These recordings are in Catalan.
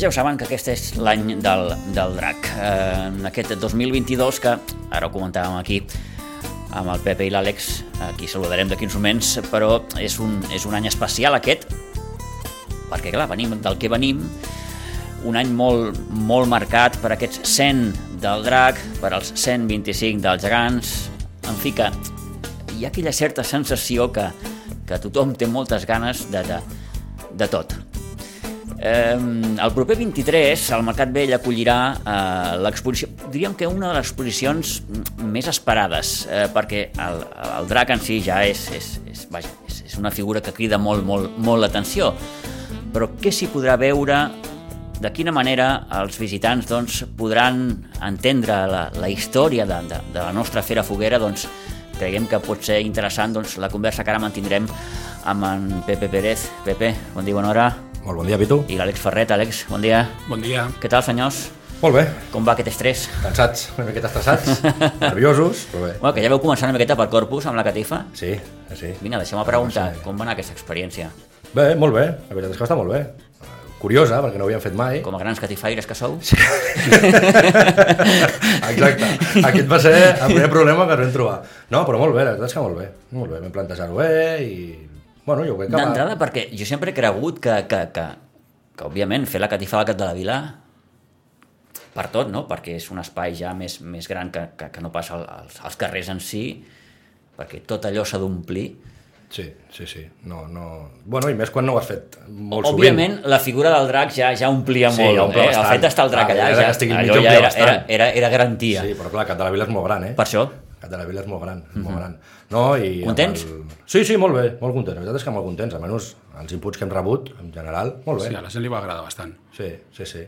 Ja ho saben que aquest és l'any del, del drac. Eh, en aquest 2022, que ara ho comentàvem aquí amb el Pepe i l'Àlex, aquí saludarem d'aquí uns moments, però és un, és un any especial aquest, perquè clar, venim del que venim, un any molt, molt marcat per aquests 100 del drac, per als 125 dels gegants, en fi que hi ha aquella certa sensació que, que tothom té moltes ganes de, de, de tot. Eh, el proper 23 el Mercat Vell acollirà eh, l'exposició, diríem que una de les exposicions més esperades, eh, perquè el, el drac en si ja és, és, és, vaja, és, és una figura que crida molt, molt, molt l'atenció. Però què s'hi podrà veure de quina manera els visitants doncs, podran entendre la, la història de, de, de la nostra Fera Foguera, doncs, creiem que pot ser interessant doncs, la conversa que ara mantindrem amb en Pepe Pérez. Pepe, bon dia, bona hora. Molt bon dia, Pitu. I l'Àlex Ferret. Àlex, bon dia. Bon dia. Què tal, senyors? Molt bé. Com va aquest estrès? Cansats, una miqueta estressats, nerviosos, però bé. Bueno, que ja veu començar una miqueta per Corpus amb la catifa. Sí, sí. Vinga, deixeu-me preguntar, com va anar aquesta experiència? Bé, molt bé, la veritat és que està molt bé. Curiosa, perquè no ho havíem fet mai. Com a grans catifaires que sou? Sí. Exacte. Aquest va ser el primer problema que ens vam trobar. No, però molt bé, la veritat és que molt bé. Molt bé, vam plantejar-ho bé i... Bueno, jo crec que... va- D'entrada, perquè jo sempre he cregut que, que, que, que, òbviament, fer la catifa al Cap de la Vila per tot, no? Perquè és un espai ja més, més gran que, que, que no passa als, als carrers en si, perquè tot allò s'ha d'omplir. Sí, sí, sí. No, no... Bueno, i més quan no ho has fet molt Òbviament, la figura del drac ja ja omplia Sí, molt. ja omple eh? El bastant. fet d'estar el drac Clar, allà, ja ja, allò ja era, era, era, era garantia. Sí, però clar, la Vila és molt gran, eh? Per això, Cap de la Vila és molt gran, és molt gran. No, i Contents? Sí, sí, molt bé, molt contents. La veritat és que molt contents, almenys els inputs que hem rebut, en general, molt bé. Sí, a la gent li va agradar bastant. Sí, sí, sí.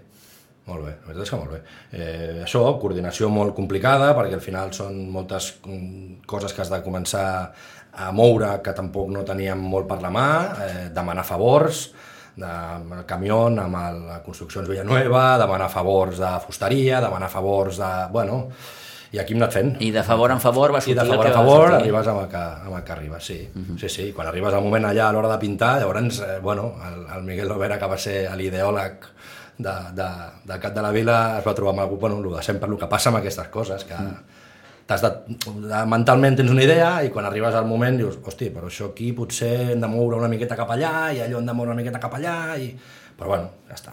Molt bé, la veritat és que molt bé. Eh, això, coordinació molt complicada, perquè al final són moltes mm, coses que has de començar a moure que tampoc no teníem molt per la mà, eh, demanar favors, de amb el camió, amb el, la Construccions Villanueva, demanar favors de fusteria, demanar favors de... Bueno, i aquí hem anat fent. i de favor en favor va I sortir de el favor va favor sortir. arribes amb el que, amb el que arribes, sí. Uh -huh. Sí, sí, quan arribes al moment allà a l'hora de pintar, llavors, eh, bueno, el, el Miguel Lovera, que va ser l'ideòleg de, de, del Cap de la Vila, es va trobar amb algú, bueno, el de sempre, el que passa amb aquestes coses, que t'has de, de, mentalment tens una idea i quan arribes al moment dius, hosti, però això aquí potser hem de moure una miqueta cap allà i allò hem de moure una miqueta cap allà, i... però bueno, ja està,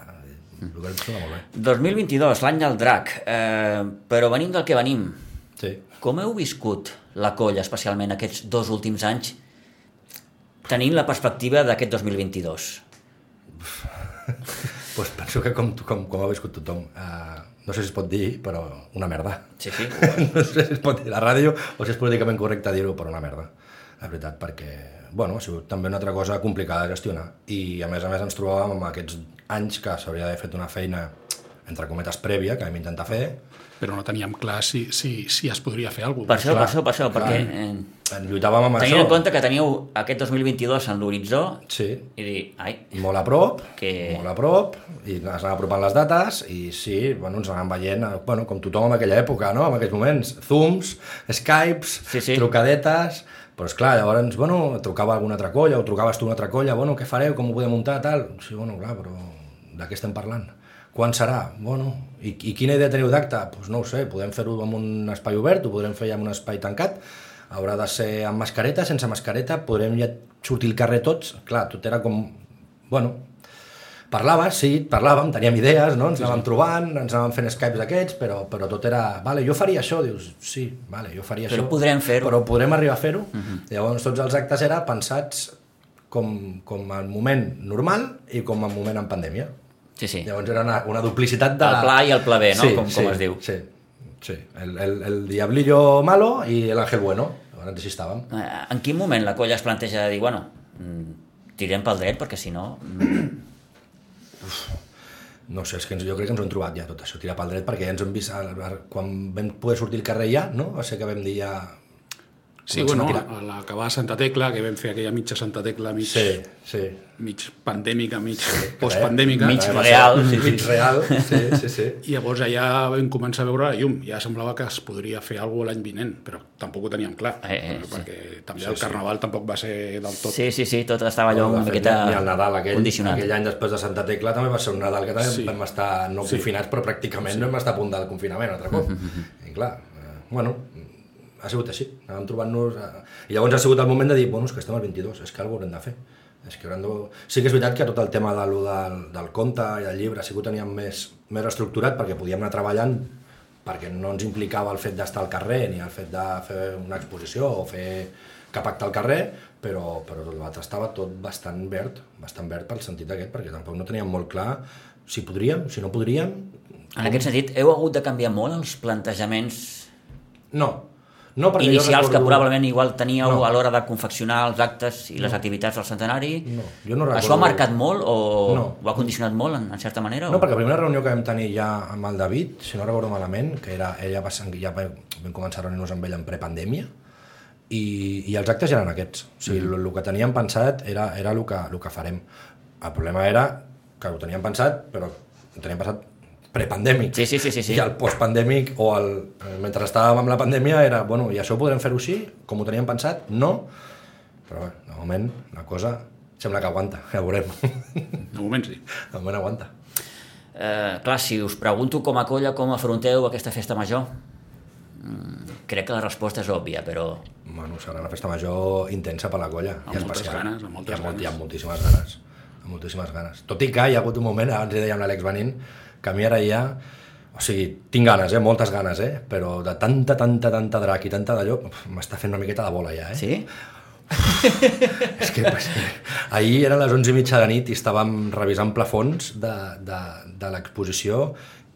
el que ens sona molt bé. 2022, l'any del drac, eh, però venim del que venim. Sí. Com heu viscut la colla, especialment aquests dos últims anys, tenint la perspectiva d'aquest 2022? pues penso que com, com, com ha viscut tothom. Uh, no sé si es pot dir, però una merda. Sí, sí. no sé si es pot dir a la ràdio o si és políticament correcte dir-ho, però una merda. La veritat, perquè bueno, ha sigut també una altra cosa complicada de gestionar. I a més a més ens trobàvem amb aquests anys que s'hauria d'haver fet una feina entre cometes prèvia, que vam intentar fer, Però no teníem clar si, si, si es podria fer alguna Per cosa. això, per clar, això, per això, clar. perquè eh, en lluitàvem amb tenint això. en compte que teníeu aquest 2022 en l'horitzó Sí, i dir, ai, molt a prop, Que- molt a prop, i ens anàvem apropant les dates, i sí, bueno, ens anàvem veient, eh, bueno, com tothom en aquella època, no?, en aquells moments, Zooms, Skypes, Sí, sí. trucadetes, però és clar, llavors, bueno, trucava alguna altra colla, o trucaves tu una altra colla, bueno, què fareu, com ho podem muntar, tal, sí, bueno, clar, però de què estem parlant? Quan serà? Bueno, i, i quina idea teniu d'acte? Doncs pues no ho sé, podem fer-ho en un espai obert, ho podrem fer ja en un espai tancat, haurà de ser amb mascareta, sense mascareta, podrem ja sortir al carrer tots, clar, tot era com, bueno, parlaves, sí, parlàvem, teníem idees, no? ens anàvem trobant, ens anàvem fent Skypes d'aquests, però, però tot era, vale, jo faria això, dius, sí, vale, jo faria Però això. podrem fer-ho. Però podrem arribar a fer-ho. Uh -huh. Llavors tots els actes eren pensats com, com el moment normal i com el moment en pandèmia. Sí, sí. Llavors era una, una duplicitat de... El pla i el pla B, no? Com- com es diu. Sí, sí. El, el, el diablillo malo i el ángel bueno. Llavors així estàvem. Eh, En quin moment la colla es planteja de dir, bueno, mm, tirem pel dret perquè si no... mm, no sé, és que ens, jo crec que ens ho hem trobat ja tot això, tirar pel dret, perquè ja ens hem vist, quan vam poder sortir al carrer ja, no? Va ser que vam dir ja... Sí, comencem bueno, a l'acabar a Santa Tecla, que vam fer aquella mitja Santa Tecla, mig, Sí, sí. mig pandèmica, mig postpandèmica, Mig Va ser real, sí, Mig sí. real, sí, sí, sí. i llavors allà vam començar a veure la llum. Ja semblava que es podria fer alguna l'any vinent, però tampoc ho teníem clar, Eh, eh, sí. perquè també el Carnaval tampoc va ser del tot... Sí, sí, sí, tot estava allò una miqueta ni el Nadal aquell, condicionat. aquell any després de Santa Tecla també va ser un Nadal que també Sí. vam estar no Sí. confinats, però pràcticament no vam estar a punt del confinament altre cop. I clar, eh, bueno, ha sigut així, anàvem trobant-nos... Eh, I llavors ha sigut el moment de dir, bueno, és que estem al 22, és que alguna haurem de fer. És que haurem de... Sí que és veritat que tot el tema de, lo del, del conte i del llibre sí que ho teníem més, més estructurat perquè podíem anar treballant perquè no ens implicava el fet d'estar al carrer ni el fet de fer una exposició o fer cap acte al carrer, però, però tot l'altre estava tot bastant verd, bastant verd pel sentit aquest, perquè tampoc no teníem molt clar si podríem, si no podríem... En aquest sentit, heu hagut de canviar molt els plantejaments No, no perquè inicials jo que recordo... probablement igual teníeu No. a l'hora de confeccionar els actes i les activitats del centenari? No, jo no Això ha recordo- marcat molt o No. ho ha condicionat molt, en, en certa manera? No, o... perquè la primera reunió que vam tenir ja amb el David, si no recordo malament, que era, ella va, ja vam començar a reunir-nos amb ell en prepandèmia, i, i els actes eren aquests. O sigui, Mm. el, el que teníem pensat era, era el, que, el que farem. El problema era que ho teníem pensat, però ho teníem pensat prepandèmic. Sí, sí, sí, sí, sí. I el postpandèmic, o el, mentre estàvem amb la pandèmia, era, bueno, i això ho podrem fer-ho així, com ho teníem pensat? No. Però bé, de moment la cosa sembla que aguanta, ja ho veurem. De moment sí. de moment aguanta. Eh, clar, si us pregunto com a colla com afronteu aquesta festa major, mm, crec que la resposta és òbvia, però Bueno, serà una festa major intensa per la colla. Amb moltes ganes, amb moltes hi ha, ganes. Hi ha moltíssimes ganes. Amb moltíssimes ganes. Tot i que hi ha hagut un moment, abans li dèiem l'Àlex venint, que a mi ara ja... O sigui, tinc ganes, eh? moltes ganes, eh? però de tanta, tanta, tanta drac i tanta d'allò, m'està fent una miqueta de bola ja. Eh? sí? És que pues, ahir eren les 11 i mitja de nit i estàvem revisant plafons de, de, de l'exposició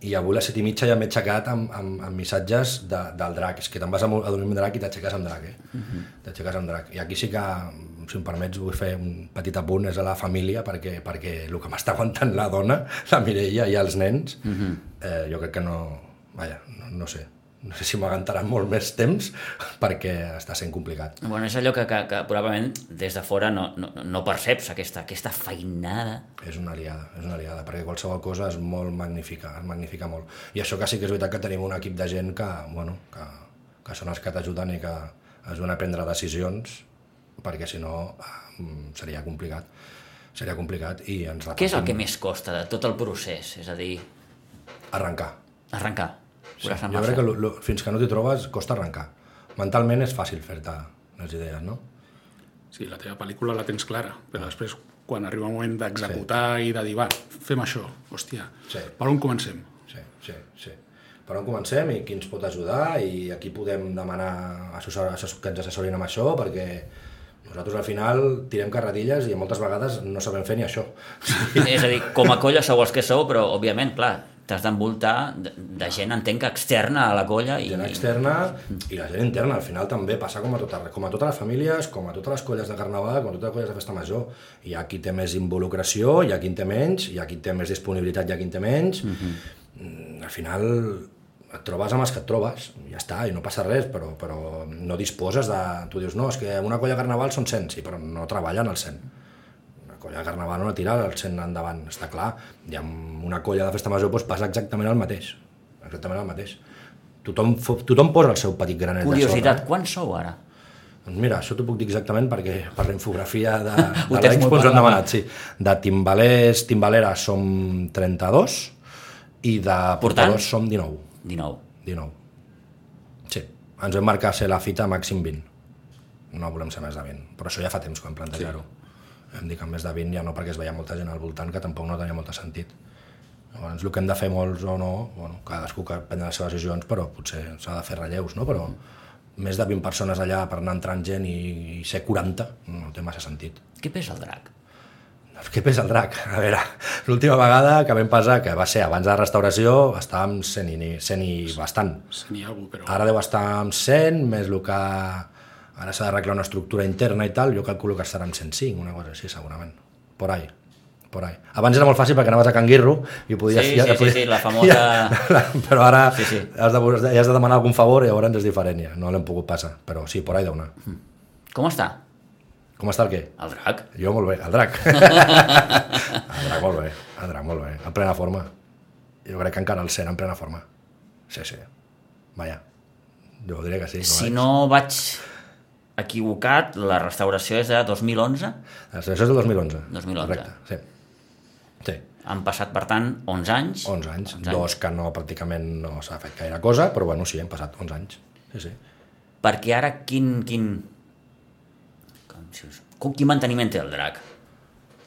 i avui a les 7 i mitja ja m'he aixecat amb, amb, amb missatges de, del drac. És que te'n vas a, a dormir amb drac i t'aixeques amb drac, eh? T'aixeques amb drac. I aquí sí que, si em permets, vull fer un petit apunt, és a la família, perquè, perquè el que m'està aguantant la dona, la Mireia i els nens, eh, jo crec que no... Vaja, no, no sé. No sé si m'aguantaran molt més temps perquè està sent complicat. Bueno, és allò que, que, que probablement des de fora no, no, no perceps, aquesta, aquesta feinada. És una aliada, és una aliada, perquè qualsevol cosa és molt magnífica, es magnifica molt. I això que sí que és veritat que tenim un equip de gent que, bueno, que, que són els que t'ajuden i que ajuden a prendre decisions, perquè si no seria complicat. Seria complicat i ens Què és el que més costa de tot el procés? És a dir, Arrencar. arrencar. Sí, jo marxa. crec que lo, lo, fins que no t'hi trobes costa arrencar. Mentalment és fàcil fer-te les idees, no? Sí, la teva pel·lícula la tens clara, però després, quan arriba el moment d'executar i de dir, va, fem això, hòstia, Sí. per on comencem? Sí, sí, sí. Per on comencem i qui ens pot ajudar i aquí podem demanar assessor, assessor, que ens assessorin amb això perquè nosaltres al final tirem carretilles i moltes vegades no sabem fer ni això. És a dir, com a colla sou els que sou, però, òbviament, clar, t'has d'envoltar de, de gent, entenc, que externa a la colla. I, Gent externa i la gent interna, al final també passa com a, tota, com a totes les famílies, com a totes les colles de carnaval, com a totes les colles de festa major. Hi ha qui té més involucració, hi ha qui en té menys, hi ha qui té més disponibilitat, hi ha qui en té menys. Mm, Al final et trobes amb els que et trobes, ja està, i no passa res, però, però no disposes de... Tu dius, no, és que una colla de carnaval són 100, sí, però no treballen al 100 una colla de carnaval no la tira al 100 endavant, està clar. I amb una colla de festa major doncs, passa exactament el mateix. Exactament el mateix. Tothom, tothom posa el seu petit granet Curiositat, de sorra. quants sou ara? Eh? Doncs mira, això t'ho puc dir exactament perquè per la infografia de, de l'Expo ens ho han demanat, sí. De timbalers, timbaleres som 32 i de portadors som 19. 19. 19. Sí, ens vam marcar ser la fita màxim 20. No volem ser més de 20, però això ja fa temps que vam plantejar-ho. Sí. Hem dit que més de 20 ja no perquè es veia molta gent al voltant que tampoc no tenia molt de sentit. Llavors, el que hem de fer molts o no, bueno, cadascú que prendre les seves decisions, però potser s'ha de fer relleus, no? Però més de 20 persones allà per anar entrant gent i, i ser 40 no té massa sentit. Què pesa el drac? Què pesa el drac? A veure, l'última vegada que vam pesar, que va ser abans de la restauració, estàvem 100 i, 100 i bastant. Si n'hi ha algú, però... Ara deu estar amb 100, més el que ara s'ha d'arreglar una estructura interna i tal, jo calculo que estarà amb 105, una cosa així, segurament. Por ahí, por ahí. Abans era molt fàcil perquè anaves a Can Guirro i podies... Sí, sí, sí, sí, la famosa- però ara Sí, sí. Has, de, ja has de demanar algun favor i llavors és diferent ja. No l'hem pogut passar, però sí, por ahí deu anar. Com està? Com està el què? El drac? Jo molt bé, el drac. el drac molt bé, el drac molt bé, en plena forma. Jo crec que encara el sent en plena forma. Sí, sí. Vaja, jo diré que sí. Si veig. no vaig equivocat, la restauració és de 2011. Això és del 2011. 2011. Correcte, sí. Sí, Han passat, per tant, 11 anys. 11 anys. 11 Dos que no, pràcticament no s'ha fet gaire cosa, però bueno, sí, hem passat 11 anys. Sí, sí. Perquè ara quin... quin... Com, Quin manteniment té el drac?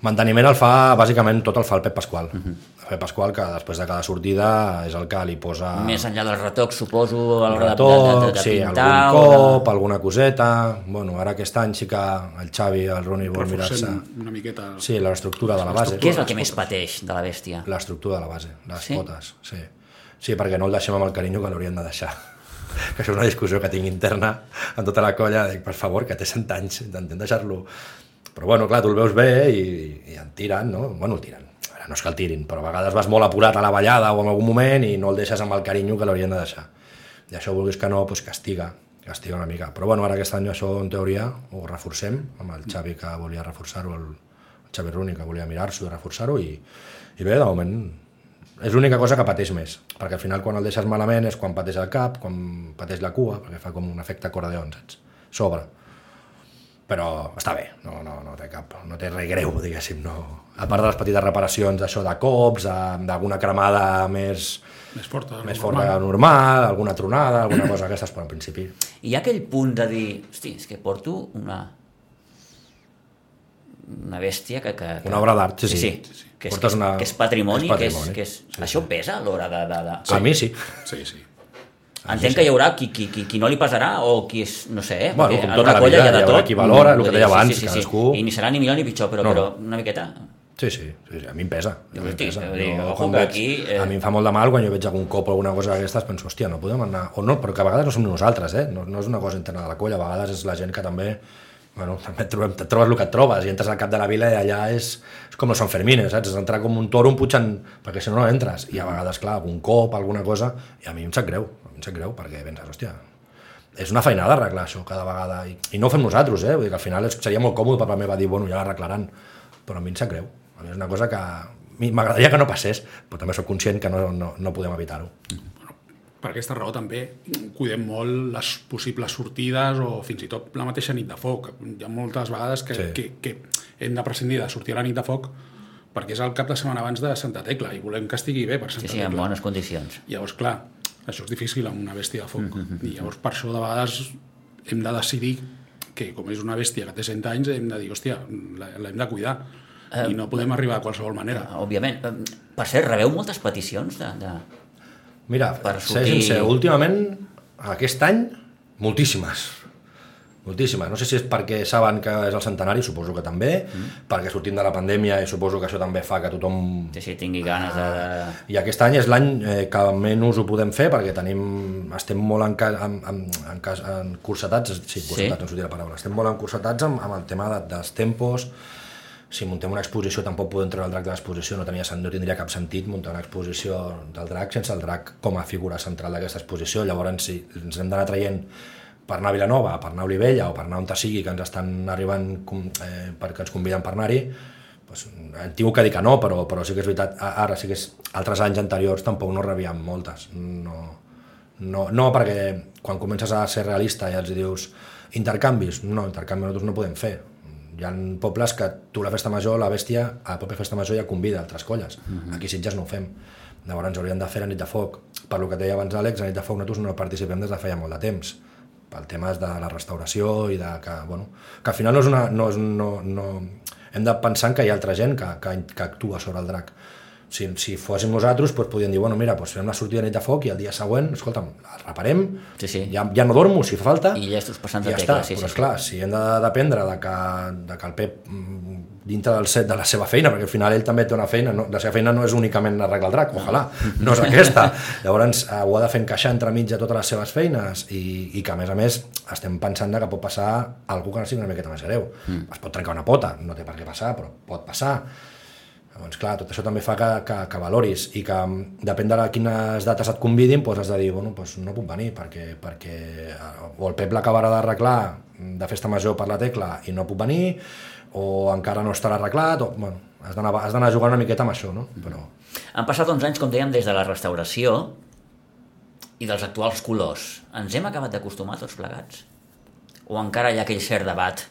Manteniment el fa, bàsicament, tot el fa el Pep Pasqual. Mhm. El Pep Pasqual, que després de cada sortida és el que li posa... Més enllà dels retocs, suposo, a l'hora de, de, de, retoc, de sí, pintar... algun o de- cop, alguna coseta... Bueno, ara aquest any sí que el Xavi i el Roni vol mirar-se... Una miqueta... Sí, l'estructura de la base. Què és el que més pateix de la bèstia? L'estructura de la base, les Sí? potes, sí. Sí, perquè no el deixem amb el carinyo que l'haurien de deixar. Que és una discussió que tinc interna amb tota la colla, dic, per favor, que té 100 anys, intentem deixar-lo... Però bueno, clar, tu el veus bé i, i en tiren, no? Bueno, el tiren. A veure, no és que el tirin, però a vegades vas molt apurat a la ballada o en algun moment i no el deixes amb el carinyo que l'haurien de deixar. I això, vulguis que no, doncs castiga, castiga una mica. Però bueno, ara aquest any això, en teoria, ho reforcem, amb el Xavi que volia reforçar-ho, el Xavi Runi que volia mirar-s'ho i reforçar-ho, i, i bé, de moment és l'única cosa que pateix més, perquè al final quan el deixes malament és quan pateix el cap, quan pateix la cua, perquè fa com un efecte acordeon, saps? Sobre. Però està bé, no, no, no té cap, no té res greu, diguéssim, no. A part de les petites reparacions, això de cops, de- d'alguna cremada més, Més forta. més normal. forta que normal, alguna tronada, alguna cosa d'aquestes, però en principi... I hi ha aquell punt de dir, hosti, és que porto una una bèstia que... que, que... Una obra d'art, sí, sí. sí, sí. Que, és, que, és, una- que és patrimoni, és que és, patrimoni. que és, Sí, això pesa a l'hora de... de, de... A mi sí. Sí, sí. Entenc que hi haurà qui, qui, qui, qui no li pesarà o qui és, no sé, eh? Bueno, perquè com tota la vida, hi ha de hi haurà tot. qui valora, el que deia abans, sí, sí, sí. cadascú- I ni serà ni millor ni pitjor, però, No, però una miqueta... Sí, sí, sí, sí, a mi em pesa. A mi, em pesa. Jo, quan veig- aquí, eh, A mi em fa molt de mal quan jo veig algun cop o alguna cosa d'aquestes, penso, hòstia, no podem anar... O no, però que a vegades no som nosaltres, eh? No, no és una cosa interna de la colla, a vegades és la gent que també... Bueno, també et, trobem, et trobes el que et trobes i entres al cap de la vila i allà és, és com els Sant Fermines, saps? És entrar com un toro un putxant, perquè si no no entres. I a vegades, clar, algun cop, alguna cosa, i a mi em sap greu, a mi em sap greu, perquè penses, hòstia, és una feinada arreglar això cada vegada i, i no ho fem nosaltres, eh? Vull dir que al final és, seria molt còmode part meva dir, bueno, ja l'arreglaran però a mi em sap greu, a mi és una cosa que m'agradaria que no passés però també sóc conscient que no, no, no podem evitar-ho Per aquesta raó també cuidem molt les possibles sortides o fins i tot la mateixa nit de foc. Hi ha moltes vegades que, Sí. sí. que, que hem de prescindir de sortir a la nit de foc perquè és el cap de setmana abans de Santa Tecla i volem que estigui bé per Santa Sí, sí, en Tecla. bones condicions. Llavors, clar, això és difícil amb una bèstia de foc. Mm-hmm. I llavors, per això, de vegades, hem de decidir que, com és una bèstia que té 100 anys, hem de dir, hòstia, la- l'hem de cuidar. Eh, I no podem arribar de qualsevol manera. Òbviament. Eh, Per cert, rebeu moltes peticions de... de... mira, Per sortir- sincer, últimament aquest any, moltíssimes. Moltíssimes, no sé si és perquè saben que és el centenari, suposo que també mm. perquè sortim de la pandèmia i suposo que això també fa que tothom Sí, sí, tingui ganes de... de... I aquest any és l'any eh, que menys ho podem fer perquè tenim, estem molt en, ca, en, en, en, cas- encursetats, sí, encursetats, no sortia la paraula, estem molt encursetats amb, amb el tema de, dels tempos, si muntem una exposició tampoc podem treure el drac de l'exposició, no, tenia, no tindria cap sentit muntar una exposició del drac sense el drac com a figura central d'aquesta exposició, llavors si ens hem d'anar traient per anar a Vilanova, per anar a Olivella o per anar on sigui que ens estan arribant eh, perquè ens conviden per anar-hi, pues, hem tingut que dir que no, però, però sí que és veritat, ara sí que és, altres anys anteriors tampoc no rebíem moltes. No, no, no perquè quan comences a ser realista i els dius intercanvis, no, intercanvis nosaltres no podem fer. Hi ha pobles que tu la festa major, la bèstia, a la pròpia festa major ja convida altres colles. Aquí a Sitges no ho fem. Llavors ens haurien de fer a nit de foc. Per lo que deia abans Àlex, a nit de foc nosaltres no participem des de feia molt de temps pel tema de la restauració i de que, bueno, que al final no és una... No és, no, no, hem de pensar que hi ha altra gent que, que, que actua sobre el drac. Si, si fóssim nosaltres, doncs podríem dir, bueno, mira, doncs fem la sortida de nit de foc i el dia següent, escolta'm, la reparem, Sí, sí. ja, ja no dormo si fa falta, I ja estàs passant i ja tecla, està. sí, però sí, esclar, si hem de dependre de que, de que el Pep mm, dintre del set de la seva feina, perquè al final ell també té una feina, no, la seva feina no és únicament arreglar el drac, ojalà, no és aquesta. Llavors eh, ho ha de fer encaixar entremig de totes les seves feines i, i que a més a més estem pensant que pot passar algú que no sigui una miqueta més greu. Mm. Es pot trencar una pota, no té per què passar, però pot passar. Llavors, clar, tot això també fa que, que, que valoris i que mm, depèn de la- quines dates et convidin, doncs has de dir, bueno, doncs no puc venir perquè, perquè eh, o el Pep l'acabarà d'arreglar de festa major per la tecla i no puc venir, o encara no estarà arreglat, o, bueno, has d'anar has d'anar jugant una miqueta amb això, no? Però, Han passat 11 anys, com dèiem, des de la restauració i dels actuals colors. Ens hem acabat d'acostumar tots plegats? O encara hi ha aquell cert debat?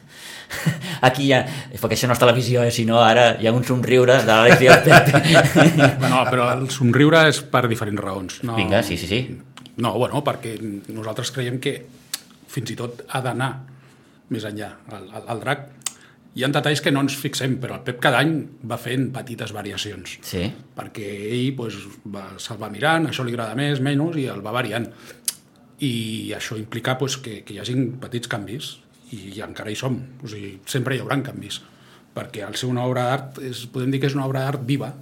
Aquí ha... Perquè això no és televisió, eh? sinó ara hi ha un somriure de l'Àlex i el Pep. No, però el somriure és per diferents raons. No, Vinga, sí, sí, sí. No, bueno, perquè nosaltres creiem que fins i tot ha d'anar més enllà. El, el, el drac, hi ha detalls que no ens fixem, però el Pep cada any va fent petites variacions. Sí. Perquè ell pues, va, se'l va mirant, això li agrada més, menys, i el va variant. I això implica pues, que, que hi hagin petits canvis, i encara hi som. O sigui, sempre hi haurà canvis, perquè al ser una obra d'art, podem dir que és una obra d'art viva,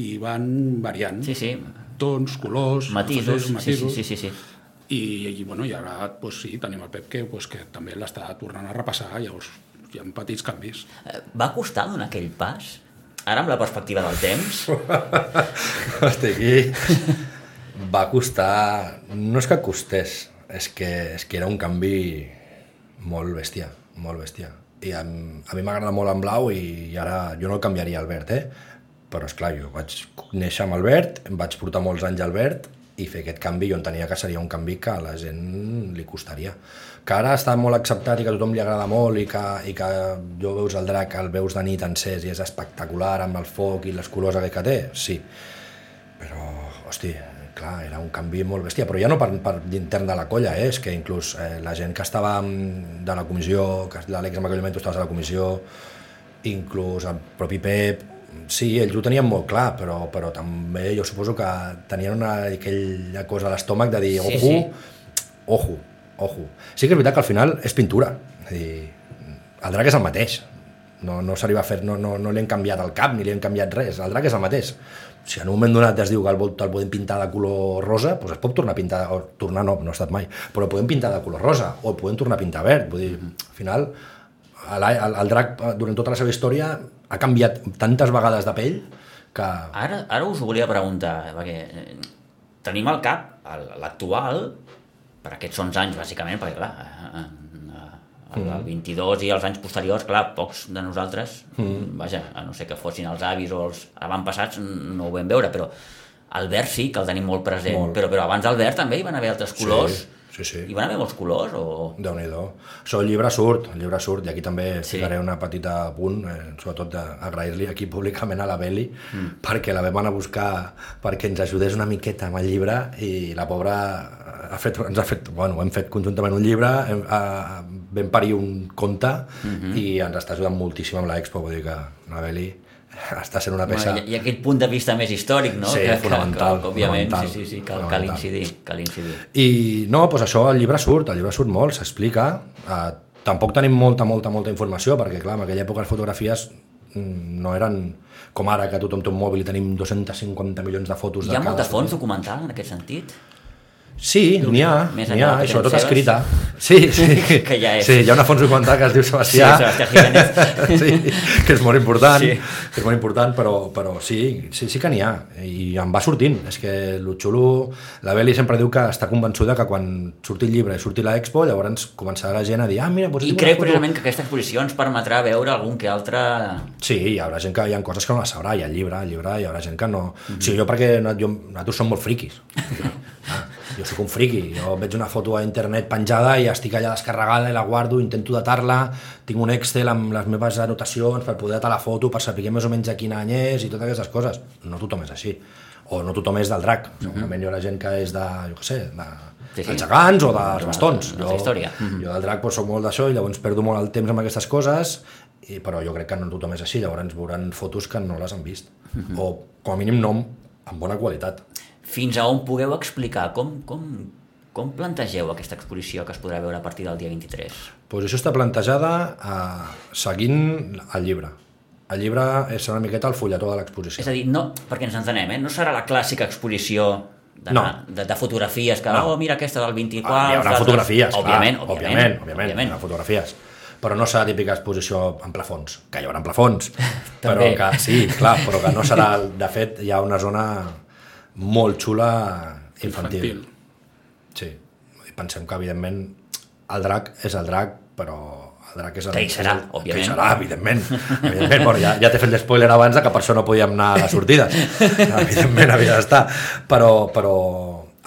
i van variant Sí, sí. tons, colors, Matisos. Sí, sí, sí, sí, sí. I, i, bueno, i ara pues, sí, tenim el Pep que, pues, que també l'està tornant a repassar, llavors hi ha petits canvis. Eh, Va costar donar aquell pas? Ara, amb la perspectiva del temps? Hosti, aquí va costar... No és que costés, és que, és que era un canvi molt bèstia, molt bèstia. I a, a mi m'agrada molt en blau i ara jo no el canviaria al verd, eh? Però és clar, jo vaig néixer amb el verd, em vaig portar molts anys al verd i fer aquest canvi jo entenia que seria un canvi que a la gent li costaria. Que ara està molt acceptat i que a tothom li agrada molt i que, i que jo veus el drac, el veus de nit encès i és espectacular amb el foc i les colors que té, sí. Però, hosti, clar, era un canvi molt bèstia, però ja no per, per l'intern de la colla, eh? és que inclús eh, la gent que estava mm, de la comissió, que l'Àlex en aquell moment tu estaves a la comissió, inclús el propi Pep, sí, ells ho tenien molt clar, però, però també jo suposo que tenien una, aquella cosa a l'estómac de dir, Sí, ojo, sí. ojo, ojo. Sí que és veritat que al final és pintura, és dir, el drac és el mateix, no, no s'arriba a fer, no, no, no li han canviat el cap ni li han canviat res, el drac és el mateix. Si en un moment donat es diu que el, vol- el podem pintar de color rosa, doncs es pot tornar a pintar, o tornar no, no ha estat mai, però el podem pintar de color rosa, o el podem tornar a pintar verd, vull dir, al final el, el, el drac eh, durant tota la seva història ha canviat tantes vegades de pell que... Ara, ara us volia preguntar, perquè eh, tenim al cap l'actual, per aquests 11 anys, bàsicament, perquè, clar, eh, eh, el, el 22 i els anys posteriors, clar, pocs de nosaltres, mm. vaja, a no sé que fossin els avis o els avantpassats, no ho vam veure, però el verd sí que el tenim molt present, Molt. Però, però abans del verd també hi van haver altres colors, sí, sí. hi van haver molts colors, o... déu nhi Això el llibre surt, el llibre surt, i aquí també Sí. sí. ficaré una petita punt, eh, sobretot d'agrair-li aquí públicament a la Beli, mm. perquè la vam anar a buscar perquè ens ajudés una miqueta amb el llibre i la pobra ha fet, ens ha fet, bueno, hem fet conjuntament un llibre, hem, eh, vam parir un conte mm -hmm. i ens està ajudant moltíssim amb l'expo, vull dir que la Beli està sent una peça... Bueno, i, I aquest punt de vista més històric, no? Sí, que, fonamental, Que, que, òbviament, fonamental, sí, sí, sí, cal, cal incidir, cal incidir. I no, doncs això, el llibre surt, el llibre surt molt, s'explica. Uh, tampoc tenim molta, molta, molta informació, perquè clar, en aquella època les fotografies mm, no eren com ara, que tothom té un mòbil i tenim 250 milions de fotos Hi ha molta fons documental en aquest sentit? Sí, n'hi ha, n'hi ha, i sobretot escrita. Sí, sí, Que ja és. sí, hi ha una fons documental que es diu Sebastià, Sí, Sebastià Jiménez. sí, que és molt important, Sí. que és molt important, però, però sí, sí, sí que n'hi ha, i em va sortint. És que el xulo, la Beli sempre diu que està convençuda que quan surti el llibre i surti l'expo, llavors començarà la gent a dir, ah, mira, doncs I crec foto". precisament que aquesta exposició ens permetrà veure algun que altre... Sí, hi haurà gent que hi ha coses que no les sabrà, hi ha el llibre, el llibre, hi haurà gent que no... Mm -hmm. O sigui, jo perquè no, jo, nosaltres som molt friquis. ah, jo sóc un friqui, jo veig una foto a internet penjada i estic allà descarregada i la guardo, intento datar-la, tinc un Excel amb les meves anotacions per poder datar la foto, per saber més o menys a quin any és i totes aquestes coses. No tothom és així. O no tothom és del drac. Segurament hi haurà gent que és de, jo què sé, de, Sí, sí. dels gegants o dels De- bastons. la història. Mhm. Jo del drac doncs, soc molt d'això i llavors perdo molt el temps amb aquestes coses, i, però jo crec que no tothom és així, llavors veuran fotos que no les han vist. Mhm. O com a mínim no amb bona qualitat. Fins a on pugueu explicar com, com, com plantegeu aquesta exposició que es podrà veure a partir del dia 23? Pues això està plantejada eh, seguint el llibre. El llibre és una miqueta el fulletó de l'exposició. És a dir, no, perquè ens entenem, eh? no serà la clàssica exposició de, No. de, de fotografies que, No. oh, mira aquesta del 24... Ah, hi haurà fotografies, òbviament, clar, òbviament, òbviament, òbviament, hi haurà fotografies. però no serà típica exposició en plafons, que hi haurà plafons, però que sí, clar, però que no serà, de fet, hi ha una zona molt xula infantil. Infantil. Sí, i pensem que, evidentment, el drac és el drac, però el drac és el... Que hi serà, el, òbviament. Que hi serà, evidentment. evidentment bueno, ja, ja t'he fet l'espoiler abans de que per això no podíem anar a les sortides. evidentment havia d'estar. Però, però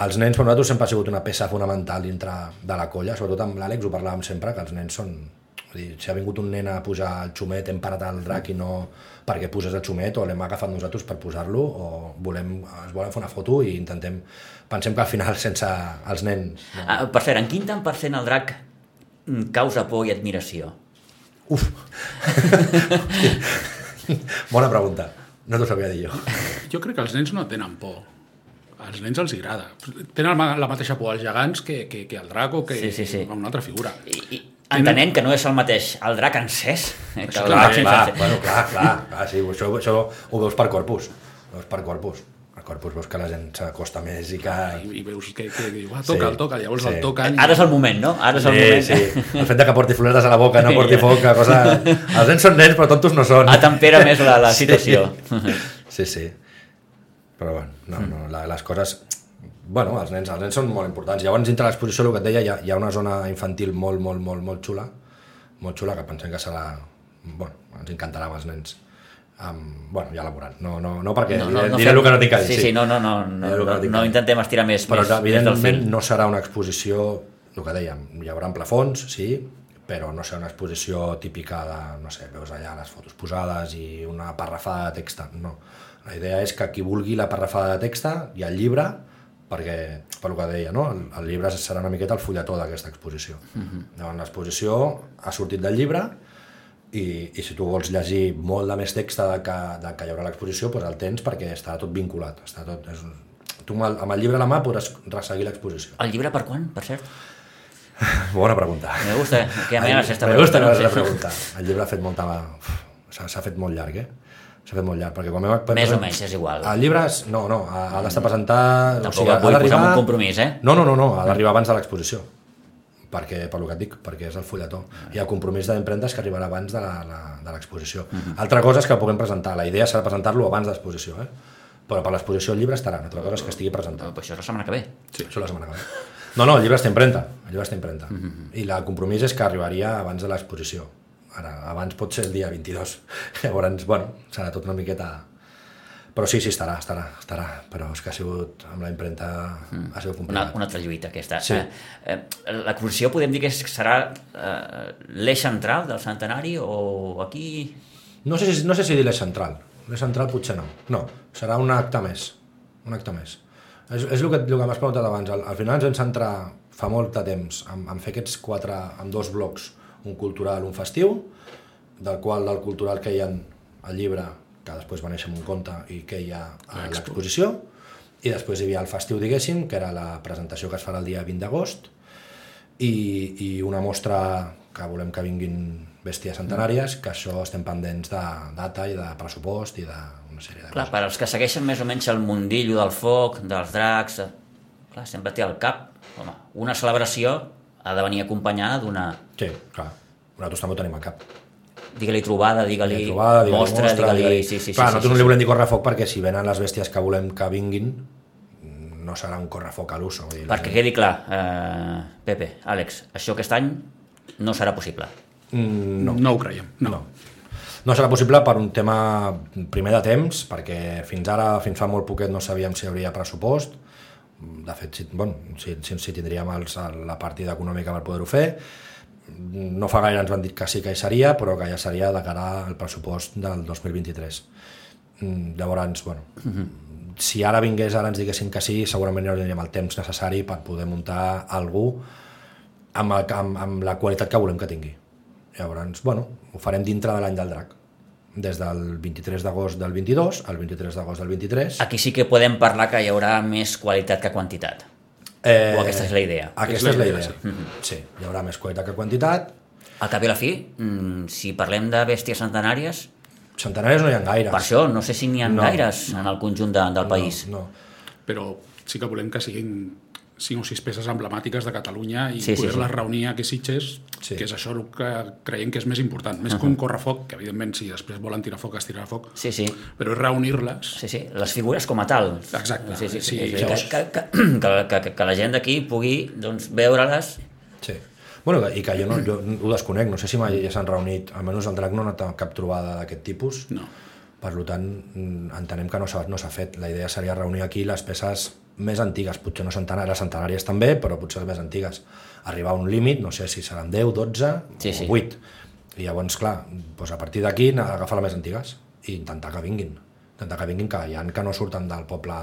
els nens per nosaltres sempre ha sigut una peça fonamental dintre de la colla, sobretot amb l'Àlex ho parlàvem sempre, que els nens són... Vull dir, si ha vingut un nen a posar el xumet, hem parat el drac i no perquè poses el xumet, o l'hem agafat nosaltres per posar-lo, o volem, es volen fer una foto i intentem... Pensem que al final sense els nens... No. Ah, per cert, en quin tant per cent el drac causa por i admiració? Uf! Bona pregunta. No t'ho sabia dir jo. Jo crec que els nens no tenen por. Als nens els agrada. Tenen la la mateixa por als gegants que, que, que al drac o que Sí, sí, sí. a una altra figura. I, i entenent que no és el mateix el drac encès eh, que el Clar, drac sense clar, encès. bueno, clar, clar, clar, sí, això, això ho veus per corpus. Ho veus per corpus. Per corpus veus que la gent s'acosta més i que... I, i veus que, que diu, ah, toca, Sí. el toca, llavors Sí. el toquen. Ara és el moment, no? Ara és el Sí, moment. sí. El fet de que porti floretes a la boca, no porti foc, que cosa... Els nens són nens, però tontos no són. Atempera més la, la situació. Sí, sí. Però bueno, no, no, la, les coses... Bueno, els nens, els nens són molt importants. Llavors, dintre l'exposició, el que et deia, hi ha, hi ha una zona infantil molt, molt, molt, molt xula, molt xula, que pensem que serà... Bueno, ens encantarà amb els nens. Um, bueno, ja la veuran. No, no, no perquè no, no, no diré fem- el que no tinc a dir. Sí, sí, no, no, no, no, no, no dir. intentem estirar més, Però més, més evidentment fil. no serà una exposició, el que dèiem, hi haurà plafons, sí, però no serà una exposició típica de, no sé, veus allà les fotos posades i una parrafada de text, no. La idea és que qui vulgui la parrafada de text i el llibre, perquè, per el que deia, no? el, el llibre serà una miqueta el fulletó d'aquesta exposició. Uh Mhm. -huh. Llavors, l'exposició ha sortit del llibre i, i si tu vols llegir molt de més text de que, de que hi haurà a l'exposició, doncs el tens perquè està tot vinculat. Està tot, és, tu amb el, amb el llibre a la mà podràs resseguir l'exposició. El llibre per quan, per cert? Bona pregunta. Me gusta que me hagas esta Me gusta pregunta, no pregunta. El llibre ha fet molta... S'ha fet molt llarg, eh? S'ha fet molt llarg, perquè quan vam... Més o menys, és igual. El llibre, és- no, no, ha, ha d'estar presentat... Tampoc et vull posar un compromís, eh? No, no, no, no ha d'arribar abans de l'exposició. Perquè, per lo que et dic, perquè és el fulletó. Hi ha compromís d'empremtes que arribarà abans de la- la- de l'exposició. Mhm. Altra cosa és que el puguem presentar. La idea serà presentar-lo abans de l'exposició, eh? Però per l'exposició el llibre estarà. Una altra cosa és que estigui presentat. Però això és la setmana que ve. Sí. Això la setmana que ve. No, no, el llibre està impremta. El llibre està impremta. Mhm. I el compromís és que arribaria abans de l'exposició. Ara, abans pot ser el dia 22. Llavors, bueno, serà tot una miqueta... Però sí, sí, estarà, estarà, estarà. Però és que ha sigut, amb la impremta, ha sigut Mhm. Una, complicat. una altra lluita, aquesta. Sí. Eh, eh, L'exposició podem dir que serà eh, l'eix central del centenari o aquí... No sé, si, no sé si dir l'eix central. L'eix central potser no. No, serà un acte més. Un acte més. És, és el que, el que m'has preguntat abans. Al, al final ens vam centrar fa molt de temps en, en fer aquests quatre, en dos blocs, un cultural, un festiu, del qual del cultural que hi ha al llibre, que després va néixer amb un conte i que hi ha a L'expo. l'exposició, i després hi havia el festiu, diguéssim, que era la presentació que es farà el dia 20 d'agost, i, i una mostra que volem que vinguin bèsties centenàries, que això estem pendents de data i de pressupost i d'una sèrie de Clar, coses. per als que segueixen més o menys el mundillo del foc, dels dracs... De... Clar, sempre té al cap. Home, una celebració ha de venir acompanyada d'una... Sí, clar. Nosaltres també ho tenim al cap. Digue-li trobada, digue-li Digue-li trobada, digue-li mostra, digue-li... digue-li- Sí, sí, sí, clar, sí, nosaltres sí, no li volem dir correfoc perquè si venen les bèsties que volem que vinguin, no serà un correfoc a l'ús. Perquè quedi clar, eh, Pepe, Àlex, això aquest any no serà possible. No, no ho creiem. No. No. No serà possible per un tema primer de temps, perquè fins ara, fins fa molt poquet, no sabíem si hi hauria pressupost. De fet, si, bueno, si, si, si tindríem els, la partida econòmica per poder-ho fer. No fa gaire ens van dir que sí que hi seria, però que ja seria de cara al pressupost del 2023. Mm, Llavors, bueno, si ara vingués, ara ens diguessin que sí, segurament no tindríem el temps necessari per poder muntar algú amb, el, amb, amb la qualitat que volem que tingui. Llavors, bueno, ho farem dintre de l'any del drac. Des del 23 d'agost del 22 al 23 d'agost del 23. Aquí sí que podem parlar que hi haurà més qualitat que quantitat. Eh, O aquesta és la idea. Aquesta És és la idea, idea. Sí, hi haurà més qualitat que quantitat. Al cap i a la fi, mm, si parlem de bèsties centenàries, Centenaris no hi ha gaires. per això no sé si n'hi ha No. gaires en el conjunt de, del país. No, no. Però sí que volem que siguin cinc o sis peces emblemàtiques de Catalunya i Sí, sí, poder-les sí. reunir aquí a Sitges, Sí. que és això el que creiem que és més important. Més que un correfoc, que evidentment si després volen tirar foc, es tirarà foc, Sí, sí. però és reunir-les. Sí, sí, les figures com a tal. Exacte, Sí, sí, sí, sí, sí, llavors- que, que, que, que, que, que la gent d'aquí pugui doncs, veure-les Sí. Bueno, i que jo, no, jo ho desconec, no sé si mai ja s'han reunit, almenys el DRAC no ha anat cap trobada d'aquest tipus, No. per tant entenem que no s'ha no fet. La idea seria reunir aquí les peces més antigues, potser no centenàries, les centenàries també, però potser les més antigues. Arribar a un límit, no sé si seran 10, 12 Sí, sí. o 8. I llavors, clar, doncs a partir d'aquí agafar les més antigues i intentar que vinguin. Intentar que vinguin, que hi ha que no surten del poble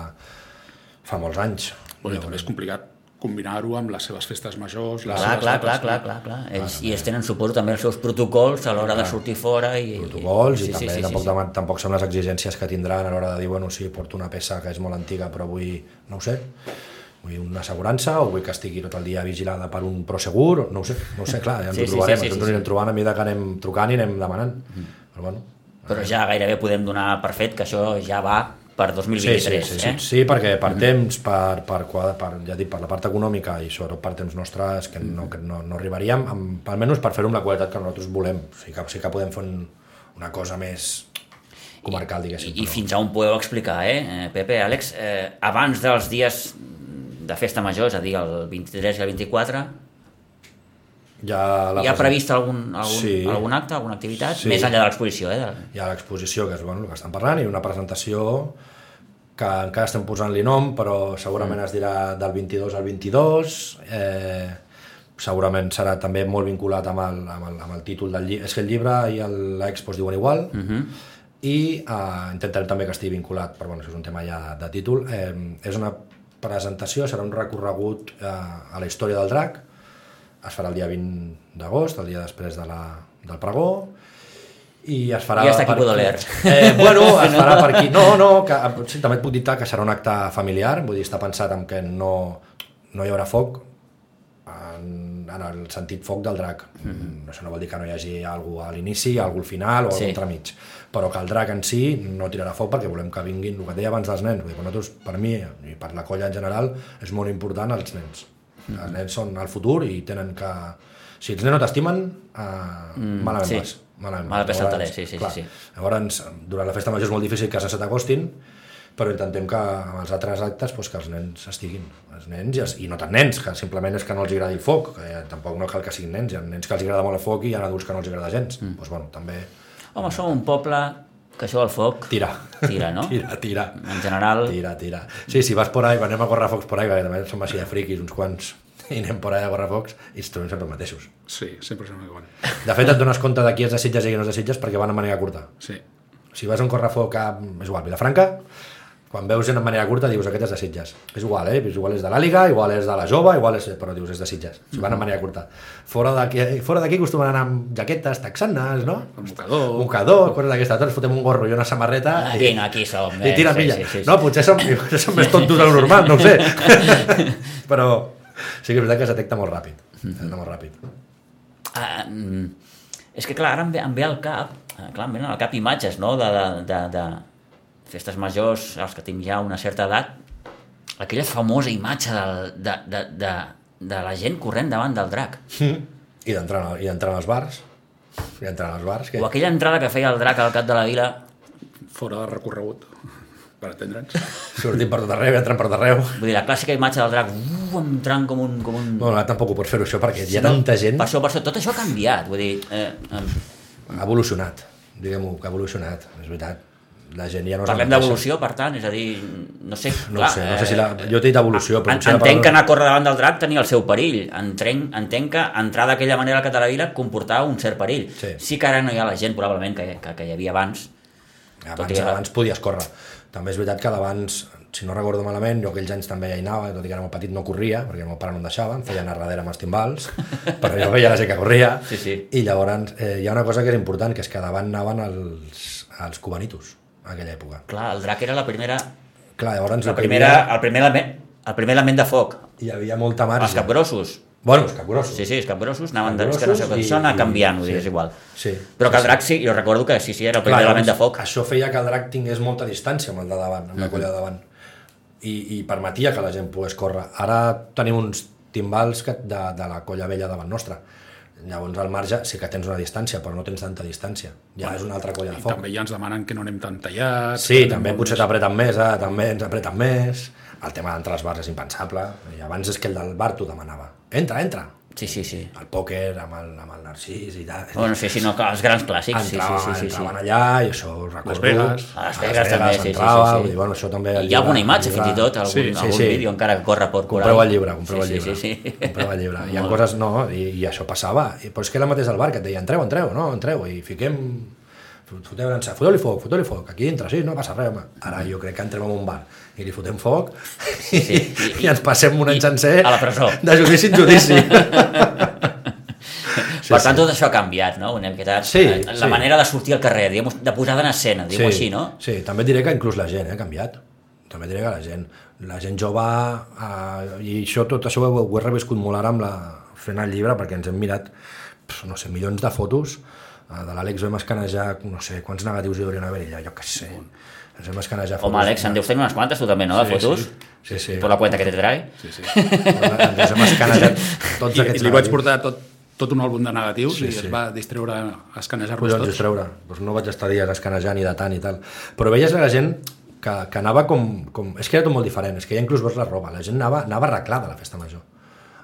fa molts anys. Bueno, i també és complicat combinar-ho amb les seves festes majors, les Clar, seves clar, clar, no? clar, clar, clar. Ells, I ells tenen, suposo, també els seus protocols a l'hora de sortir fora. I, protocols i, sí, també sí, sí, tampoc, sí, sí. tampoc són les exigències que tindran a l'hora de dir, bueno, sí, porto una peça que és molt antiga però vull, no ho sé, vull una assegurança o vull que estigui tot el dia vigilada per un prosegur, no ho sé, no ho sé, clar, ja ens Sí, ho trobarem, sí, sí, ens sí, ho sí. anirem trobant a mesura que anem trucant i anem demanant, però bueno, Però ja gairebé podem donar per fet que això ja va per Sí, 2023, sí, sí, sí, eh? sí, perquè per temps, per, per, per, ja dic, per la part econòmica i sobretot per temps nostre és que no, que no, no arribaríem, amb, almenys per fer-ho amb la qualitat que nosaltres volem. Sí que, sí que podem fer un, una cosa més comarcal, diguéssim. I, I fins a on podeu explicar, eh? Pepe, Àlex, eh, abans dels dies de festa major, és a dir, el 23 i el 24, ja la hi ha previst algun, algun, Sí. algun acte, alguna activitat, Sí. més enllà de l'exposició, eh? de- hi ha l'exposició, que és bueno, el que estan parlant, i una presentació que encara estem posant-li nom, però segurament mm. es dirà del 22 al 22, eh, segurament serà també molt vinculat amb el, amb el, amb el títol del llibre. És que el llibre i l'expo es diuen igual, Uh -huh. i eh, intentarem també que estigui vinculat, però bueno, això és un tema ja de títol. Eh, és una presentació, serà un recorregut eh, a la història del drac, es farà el dia 20 d'agost, el dia després de la, del pregó, i es farà... I hasta aquí per puedo leer. Eh, bueno, es farà per aquí... No, no, que, sí, també et puc dir que serà un acte familiar, vull dir, està pensat en que no, no hi haurà foc, en, en el sentit foc del drac. Mm -hmm. Això no vol dir que no hi hagi algú a l'inici, algú al final o Sí. algú entremig. Però que el drac en si no tirarà foc perquè volem que vinguin, el que deia abans dels nens, vull dir, per nosaltres, per mi i per la colla en general, és molt important els nens. Els nens són el futur i tenen que... Si els nens no t'estimen, eh, Mm, malament sí. vas. Malament Mal Llavors, també, sí, sí, clar, sí, sí. Llavors, durant la festa major és molt difícil que se t'acostin, però intentem que amb els altres actes doncs, que els nens estiguin, els nens i, els, i no tant nens, que simplement és que no els agradi el foc, que ja, tampoc no cal que siguin nens, hi ha nens que els agrada molt el foc i hi ha adults que no els agrada gens, mm. doncs, bueno, també Home, som un poble que això del foc. Tira, tira, no? tira, tira, En general, tira, tira. Sí, si vas por ahí, anem a correfocs por ahí, perquè també som així de friquis, uns quants, i anem por ahí a correfocs i ens trobem sempre els mateixos. Sí, sempre sembla igual. De fet, et dones compte de qui és de Sitges i qui no és de Sitges perquè van a manera curta. Sí. Si vas a un correfoc a, és igual, Vilafranca, quan veus en manera curta dius aquest és de Sitges. És igual, eh? És igual és de l'Àliga, igual és de la Jove, igual és... però dius és de Sitges. Si van en manera curta. Fora d'aquí fora d'aquí acostumen a anar amb jaquetes texanes, no? Mocador. Mocador, coses d'aquesta. Tots fotem un gorro i una samarreta aquí no, aquí som. i tira sí, milla. sí, sí, sí. No, potser som, potser som més tontos de lo normal, no ho sé. però sí que és veritat que es detecta molt ràpid. Es detecta molt ràpid. Mm, és que clar, ara em ve, em ve al cap, eh, clar, em venen al cap imatges, no?, de, de, de, de festes majors, els que tinc ja una certa edat, aquella famosa imatge del, de, de, de, de la gent corrent davant del drac. I d'entrar i d'entrar als bars. I d'entrar als bars. Que... O aquella entrada que feia el drac al cap de la vila, Fora de recorregut, per atendre'ns. Sortim per tot arreu, entren per tot arreu. vull dir, la clàssica imatge del drac, uh, entrant com un... Com un... No, no, tampoc ho pots fer això perquè hi ha tanta gent... Per això, per això, tot això ha canviat, vull dir... Eh, eh, Ha evolucionat, diguem-ho, que ha evolucionat, és veritat. La gent ja no parlem d'evolució, per tant, és a dir, no sé... No ho sé, no sé si la... Jo t'he dit evolució, però En, entenc que paraula- anar a córrer davant del drac tenia el seu perill. Entenc, entenc que entrar d'aquella manera al Catalavila comportava un cert perill. Sí. sí que ara no hi ha la gent, probablement, que, que, que hi havia abans. Abans, que- abans podies córrer. També és veritat que d'abans, si no recordo malament, jo aquells anys també ja hi anava, tot i que era molt petit no corria, perquè el meu pare no em deixava, em feia anar darrere amb els timbals, però jo veia la gent que corria, Sí, sí. i llavors eh, hi ha una cosa que és important, que és que davant anaven els, els cubanitos, a aquella època. Clar, el drac era la primera, Clar, llavors la primera, el, primer element, el primer element de foc. hi havia molta marge. Els capgrossos. Bueno, els capgrossos. Sí, sí, els capgrossos anaven de... Que no sé, això anar i- canviant, vull sí. és igual. Sí. Però que el drac sí, jo recordo que sí, sí, era el primer Clar, element de foc. Això feia que el drac tingués molta distància amb el de davant, amb la colla de davant. i, i permetia que la gent pogués córrer. Ara tenim uns timbals que, de, de la colla vella davant nostra. Llavors al marge sí que tens una distància, però no tens tanta distància. Ja és una altra colla de I foc. també ja ens demanen que no anem tan tallats. Sí, també molt potser més- t'apreten més, eh? també ens apreten més. El tema d'entrar als bars és impensable. I abans és que el del bar t'ho demanava. Entra, entra. Sí, sí, sí. El pòquer amb el, amb el Narcís i tal. Bueno, sí, sí, no, els grans clàssics. Sí, sí, entrava, sí, sí, sí. entraven allà i això ho recordo. Vegas. A Las Vegas també, sí, sí, entrava, sí, sí. Vull dir, bueno, això també... hi ha alguna llibre- imatge, el fins i tot, algun, Sí, algun sí, sí. vídeo encara que corre per coral. Compreu el llibre, compreu sí, el llibre. Sí, sí, sí. Compreu el llibre. Hi ha coses, no, i, i això passava. I, però és que era el mateix del bar que et deia, entreu, entreu, no, entreu, i fiquem... Foteu foteu-li foc, foteu-li foc, aquí dintre, sí, no passa res, home. Ara jo crec que entrem en un bar i li fotem foc i, sí. i, i ens passem un any I- sencer a la presó. de judici en judici. per tant, tot això ha canviat, no? Una miqueta, Sí, eh, la sí. manera de sortir al carrer, diguem de posada en escena, diguem sí, així, no? Sí, també diré que inclús la gent eh, ha canviat. També diré que la gent, la gent jove, eh, i això, tot això ho, ho he reviscut molt ara amb la, fent el llibre, perquè ens hem mirat, pf, no sé, milions de fotos, eh, de l'Àlex vam escanejar, no sé, quants negatius hi haurien haver allà, jo què sé. Ens vam escanejar fotos. Home, Àlex, en deus tenir unes quantes, tu també, no, de Sí, fotos? Sí, sí. Por la cuenta que te trae. Sí, sí. Ens hem escanejat tots I, aquests I li vaig portar tot, tot un àlbum de negatius Sí, i sí. es va distreure a escanejar-los tots. és treure. Doncs no vaig estar dies escanejant i datant i tal. Però veies la gent que, que anava com, com... És que era tot molt diferent, és que ja inclús veus la roba. La gent anava, anava arreglada a la festa major.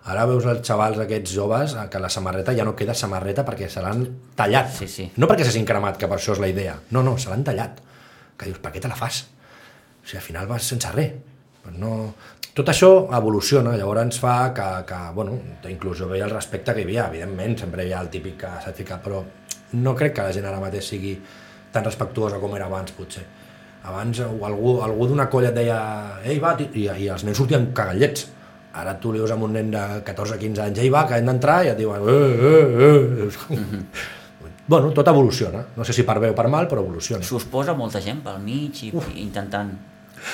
Ara veus els xavals aquests joves eh, que la samarreta ja no queda samarreta perquè se l'han tallat. Sí, sí. No perquè s'hagin cremat, que per això és la idea. No, no, se l'han tallat. Que dius, per què te la fas? O sigui, al final vas sense res. Pues no... Tot això evoluciona, llavors ens fa que, que bueno, inclús jo veia el respecte que hi havia, evidentment, sempre hi ha el típic que s'ha ficat, però no crec que la gent ara mateix sigui tan respectuosa com era abans, potser. Abans algú, algú d'una colla et deia ei, va, ti-", i, i els nens sortien cagallets. Ara tu li dius a un nen de 14-15 anys, ei, va, que hem d'entrar, i et diuen, eh, eh, eh. Bueno, tot evoluciona. No sé si per bé o per mal, però evoluciona. S'us posa molta gent pel mig i, i intentant...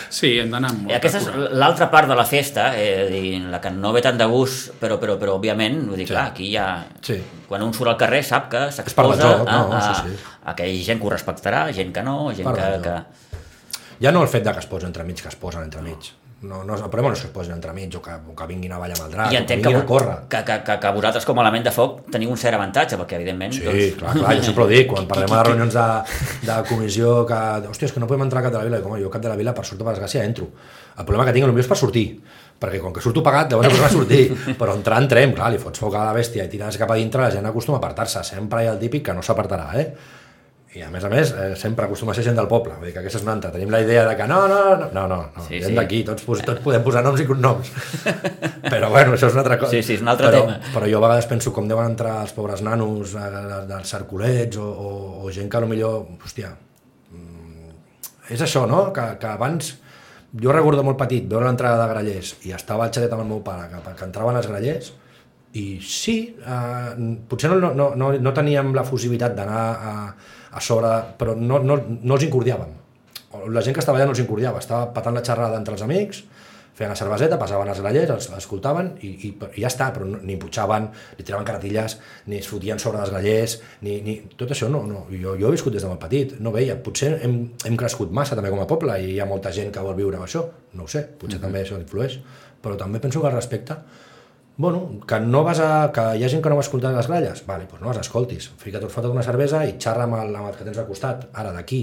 Sí, hem d'anar amb I molta aquesta és l'altra part de la festa, eh, dir, la que no ve tant de gust, però, però, però òbviament, vull dir, Sí. clar, aquí ja... Sí. Quan un surt al carrer sap que s'exposa a, no, a, sí, sí. a que hi ha gent que ho respectarà, gent que no, gent que... que... Ja no el fet de que es posen entremig, que es posen entremig. No, no, el problema no és que es posin entremig o que, o que vinguin a ballar amb el drac, I que que, a córrer. que, que, que, que vosaltres com a element de foc teniu un cert avantatge, perquè evidentment... Sí, doncs, clar, clar, jo sempre ho dic, quan parlem de reunions de, de comissió que, hòstia, és que no podem entrar a Cap de la Vila, com, jo Cap de la Vila, per sort o per desgràcia, entro. El problema que tinc potser és per sortir, perquè com que surto pagat, llavors no podrà sortir, però entrar, entrem, clar, li fots foc a la bèstia i tires cap a dintre, la gent acostuma a apartar-se, sempre hi ha el típic que no s'apartarà, eh? I a més a més, eh, sempre acostuma a ser gent del poble, vull dir que aquesta és una altra. Tenim la idea de que no, no, no, no, no, no Sí, gent sí. d'aquí, tots, tots podem posar noms i cognoms. però bueno, això és una altra cosa. Sí, sí, és un altre però, tema. Però jo a vegades penso com deuen entrar els pobres nanos eh, de- dels cerculets o, o, o gent que millor, hòstia, mm, és això, no? Que, que abans, jo recordo molt petit veure l'entrada de Grallers i estava al xalet amb el meu pare, que, que entraven els Grallers, i sí, eh, potser no, no, no, no teníem la fusivitat d'anar a, a sobre, però no, no, no els incordiàvem. La gent que estava allà no els incordiava, estava patant la xerrada entre els amics, feien la cerveseta, passaven els grallers, els escoltaven i, i, i ja està, però no, ni putxaven, ni tiraven cartilles, ni es fotien sobre els grallers, ni, ni... tot això no, no. Jo, jo he viscut des de molt petit, no veia, potser hem, hem crescut massa també com a poble i hi ha molta gent que vol viure amb això, no ho sé, potser també això influeix, però també penso que al respecte Bueno, que no vas a... que hi ha gent que no va escoltar les gralles, vale, doncs no les escoltis. Fica't, fota't una cervesa i xerra amb el, amb el que tens al costat. Ara, d'aquí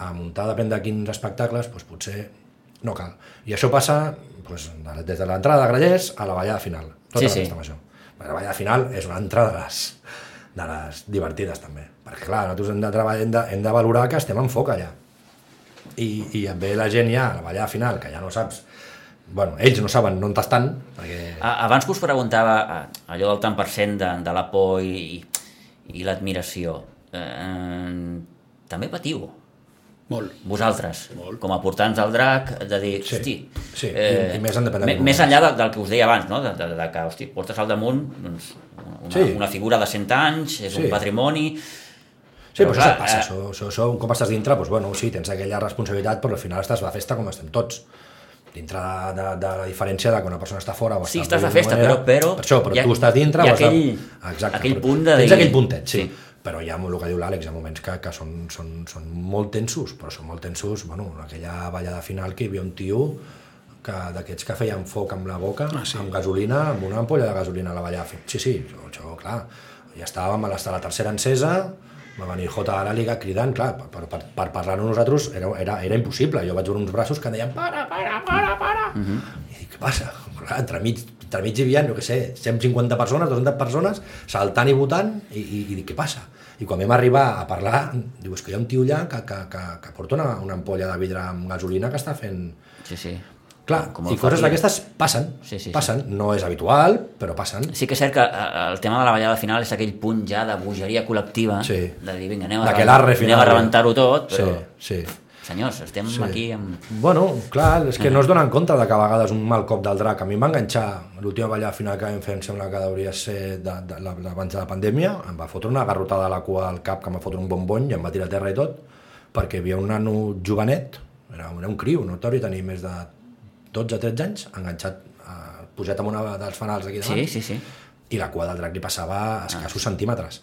a muntar, depèn de quins espectacles, doncs potser no cal. I això passa doncs, de- des de l'entrada de Grallers a la ballada final. Tota Sí, la sí. festa major. La ballada final és una altra de les, de les divertides, també. Perquè, clar, nosaltres hem de, treballar, hem de, hem de valorar que estem en foc allà. I, i et ve la gent ja a la ballada final, que ja no saps... Bueno, ells no saben on estan, perquè... Abans que us preguntava eh, allò del tant per cent de, de la por i, i l'admiració, eh, també patiu, Molt. vosaltres, Molt. com a portants del drac, de dir, Sí, hosti... sí, i- i més quin Més enllà del, del que us deia abans, no? de, de, de que, hosti, portes al damunt doncs, una, Sí. una figura de 100 anys, és Sí. un patrimoni... Sí, però, Però, això clar, et passa, eh, això, això, això, cop estàs dintre, doncs, bueno, sí, tens aquella responsabilitat, però al final estàs a la festa com estem tots. Dintre de, de, de la diferència de que una persona està fora o Sí, està estàs a d'una festa, manera, però- però Per això, però ha- tu estàs dintre... hi ha estàs- aquell- Exacte, aquell punt de Tens dir- aquell puntet, sí. Sí. Però hi ha el que diu l'Àlex, hi ha moments que, que són, són, són molt tensos, però són molt tensos, bueno, en aquella ballada final que hi havia un tio que d'aquests que feien foc amb la boca, Ah, sí. amb gasolina, amb una ampolla de gasolina a la vallada. Sí, sí, això, això clar. Ja estàvem a la, a la tercera encesa, va venir J. Aràliga cridant, clar, per, per, per, parlar-nos nosaltres era, era, era impossible. Jo vaig veure uns braços que deien para, para, para, para. Uh -huh. I dic, què passa? Clar, entremig, entremig hi havia, no què sé, 150 persones, 200 persones, saltant i votant, i, i, i dic, què passa? I quan vam arribar a parlar, diu, és que hi ha un tio allà que, que, que, que porta una, una ampolla de vidre amb gasolina que està fent... Sí, sí. Clar, Com i coses d'aquestes passen, Sí, sí, passen. No és habitual, però passen. Sí que és cert que eh, el tema de la ballada final és aquell punt ja de bogeria col·lectiva, Sí. de dir, vinga, anem a, anem a rebentar-ho tot, Sí, però, sí. senyors, estem Sí. aquí amb... Bueno, clar, és que no es donen compte de que a vegades un mal cop del drac. A mi em va enganxar l'última ballada final que vam fer, em sembla que hauria ser de, de, de, abans de la pandèmia, em va fotre una garrotada a la cua al cap que em va fotre un bombony i em va tirar a terra i tot, perquè hi havia un nano jovenet, era, era un criu, no hauria tenir més de 12 o 13 anys, enganxat, eh, posat amb una dels fanals aquí davant, Sí, sí, sí. i la cua del drac li passava a escassos centímetres.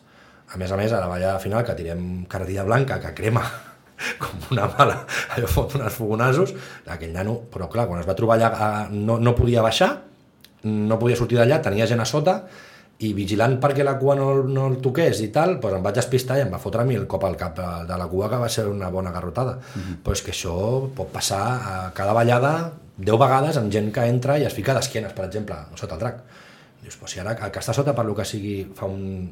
A més a més, a la ballada final, que tirem carretilla blanca, que crema com una mala, allò fot uns fogonassos, aquell nano, però clar, quan es va trobar allà, no, no podia baixar, no podia sortir d'allà, tenia gent a sota, i vigilant perquè la cua no, no el toqués i tal, doncs em vaig despistar i em va fotre a mi el cop al cap de la cua, que va ser una bona garrotada. Mm -hmm. Però és que això pot passar a cada ballada 10 vegades amb gent que entra i es fica d'esquenes, per exemple, sota el drac. Dius, però si ara el que està sota per lo que sigui fa un,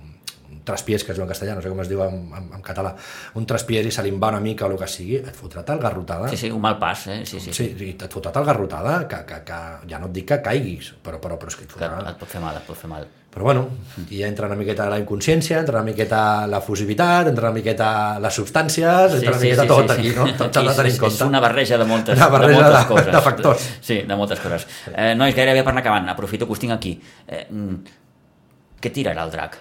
un traspiés, que es diu en castellà, no sé com es diu en, en, en català, un traspiés i se li va una mica o el que sigui, et fotrà tal garrotada. Sí, sí, un mal pas, eh? Sí, sí, sí. et fotrà tal garrotada que, que, que ja no et dic que caiguis, però, però, però és que et Que fotrà... et pot fer mal, et pot fer mal. Però bueno, i ja entra una miqueta la inconsciència, entra una miqueta la fusivitat, entra una miqueta les substàncies, entra una miqueta tot aquí, no? Tot s'ha de tenir en compte. És una barreja de moltes, Una barreja de moltes de- coses. de factors. Sí, de moltes coses. Eh, nois, gairebé per anar acabant, aprofito que us tinc aquí. Eh, mm, què tirarà el drac?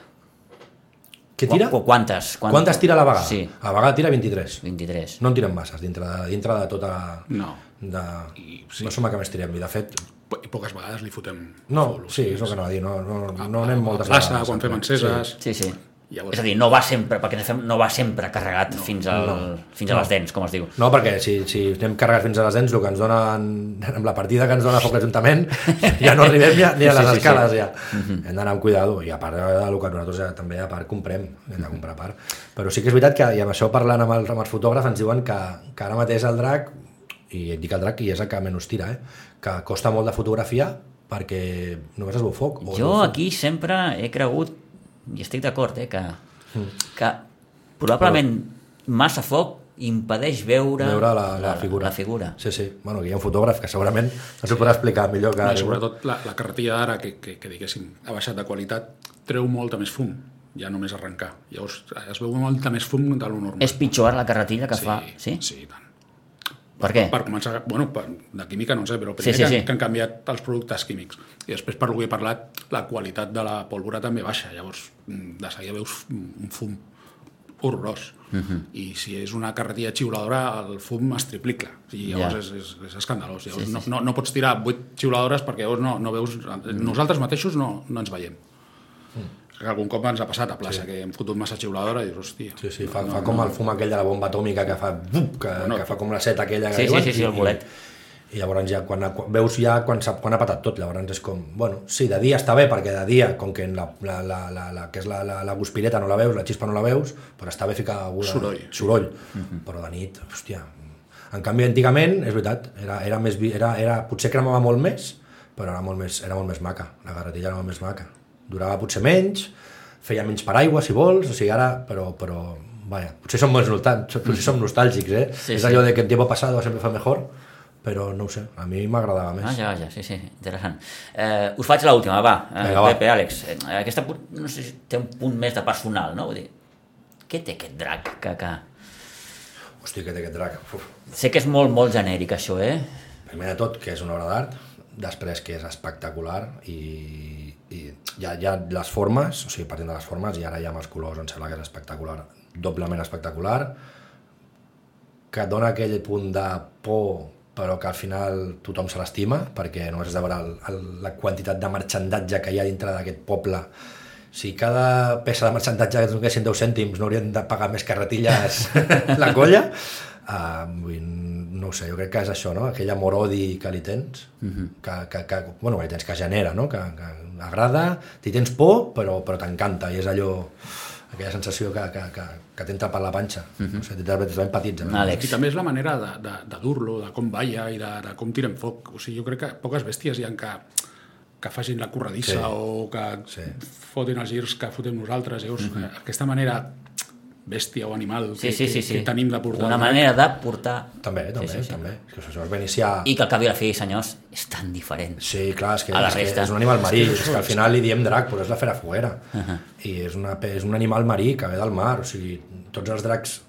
Què tira? Qu quantes? Quant- Quantes tira a la vegada? Sí, A la vegada tira 23. 23. No en tiren masses dintre de, dintre de tota... No. De... I, sí. No som el que més tirem, i de fet... I poques vegades li fotem... No, o sí, és el que anava a dir, no, no, a- no anem a- moltes a plaça, vegades. quan fem enceses... Sí, sí. Llavors- És a dir, no va sempre, perquè fet no va sempre carregat no, fins, al, no, fins a les dents, com es diu. No, perquè si, si anem carregats fins a les dents, el que ens donen, amb la partida que ens dona foc l'Ajuntament, ja no arribem ni a, ni a Sí, les sí, sí. escales, ja. Hem d'anar amb cuidado, i a part del que nosaltres ja, també a part comprem, hem de comprar a part. Però sí que és veritat que, i amb això parlant amb, el, amb els fotògrafs, ens diuen que, que ara mateix el drac, i dic el drac i és el que menys tira, eh? Que costa molt de fotografiar perquè només es veu foc. o Jo veu foc. aquí sempre he cregut, i estic d'acord, eh, que, Mm. que probablement massa foc impedeix veure, veure la, la, figura. La figura. Sí, sí. Bueno, que hi ha un fotògraf que segurament ens ho podrà explicar millor que... No, sobretot la, la carretilla d'ara, que, que, que diguéssim, ha baixat de qualitat, treu molta més fum, ja només arrencar. Llavors es veu molta més fum de lo normal. És pitjor la carretilla que fa... Sí? Sí, i tant. Per què? Per començar, bueno, per, de química no sé, però Sí, primer sí, que, sí. que han canviat els productes químics. I després, per lo que he parlat, la qualitat de la pólvora també baixa. Llavors, mm, de seguida veus un fum horrorós. Uh Mhm. -huh. I si és una carretilla xiuladora, el fum es triplica. I llavors Ja. és, és, és escandalós. Llavors, Sí, sí, no, sí. no, no pots tirar vuit xiuladores perquè llavors no, no veus... Nosaltres mateixos no, no ens veiem. Que algun cop ens ha passat a plaça, sí. que hem fotut massa xiuladora i dius, hòstia... Sí, sí, fa, fa com el fum aquell de la bomba atòmica que fa... Bup, que, Bueno. que fa com la seta aquella que Sí, sí, sí, sí, el bolet. I, llavors ja, quan, quan veus ja quan, quan ha patat tot, llavors és com... Bueno, sí, de dia està bé, perquè de dia, com que la, la, la, la, la, que és la, la, la guspireta no la veus, la xispa no la veus, però està bé ficar alguna... Soroll. Soroll. Però de nit, hòstia... En canvi, antigament, és veritat, era, era més, era, era, potser cremava molt més, però era molt més, era molt més maca. La carretilla era molt més maca. Durava potser menys, feia menys paraigua, si vols, o sigui, ara, però, però vaja, potser som nostàlgics, potser som nostàlgics, eh? Sí, és sí. allò de que el tiempo pasado sempre fue mejor, però no ho sé, a mi m'agradava més. Vaja, vaja, sí, sí, interessant. Eh, us faig l'última, va. Eh, Vinga, va. Pepe, Àlex, eh, aquesta no sé si té un punt més de personal, no? Vull dir, què té aquest drac que, que... Hòstia, que té aquest drac. Uf. Sé que és molt, molt genèric, això, eh? Primer de tot, que és una obra d'art, després que és espectacular i, i ja, ja les formes, o sigui, partint de les formes, i ara ja amb els colors em sembla que és espectacular, doblement espectacular, que dona aquell punt de por però que al final tothom se l'estima perquè només has de veure el, el, la quantitat de marxandatge que hi ha dintre d'aquest poble. Si cada peça de marxandatge que donessin 10 cèntims no haurien de pagar més carretilles la colla uh, no ho sé, jo crec que és això, no? aquell amor-odi que li tens, uh -huh. que, que, que, bueno, que li tens, que genera, no? que, que agrada, t'hi tens por, però, però t'encanta, i és allò, aquella sensació que, que, que, que t'entra per la panxa. Uh -huh. o sigui. Eh? Àlex. I també és la manera de, de, de dur-lo, de com balla i de, de com tiren foc. O sigui, jo crec que poques bèsties hi ha que, que facin la corredissa Sí. o que Sí. fotin els girs que fotem nosaltres. Llavors, uh -huh. aquesta manera bèstia o animal Sí, que, sí, sí, que, sí. que tenim de portar. Una manera de portar... També, també, sí, sí, sí. també. És que això es va iniciar... I que al cap i la fi, senyors, és tan diferent. Sí, clar, és que, A la és, que és un animal marí, és que al final li diem drac, però és la fera foguera. Uh -huh. I és, una, és un animal marí que ve del mar, o sigui, tots els dracs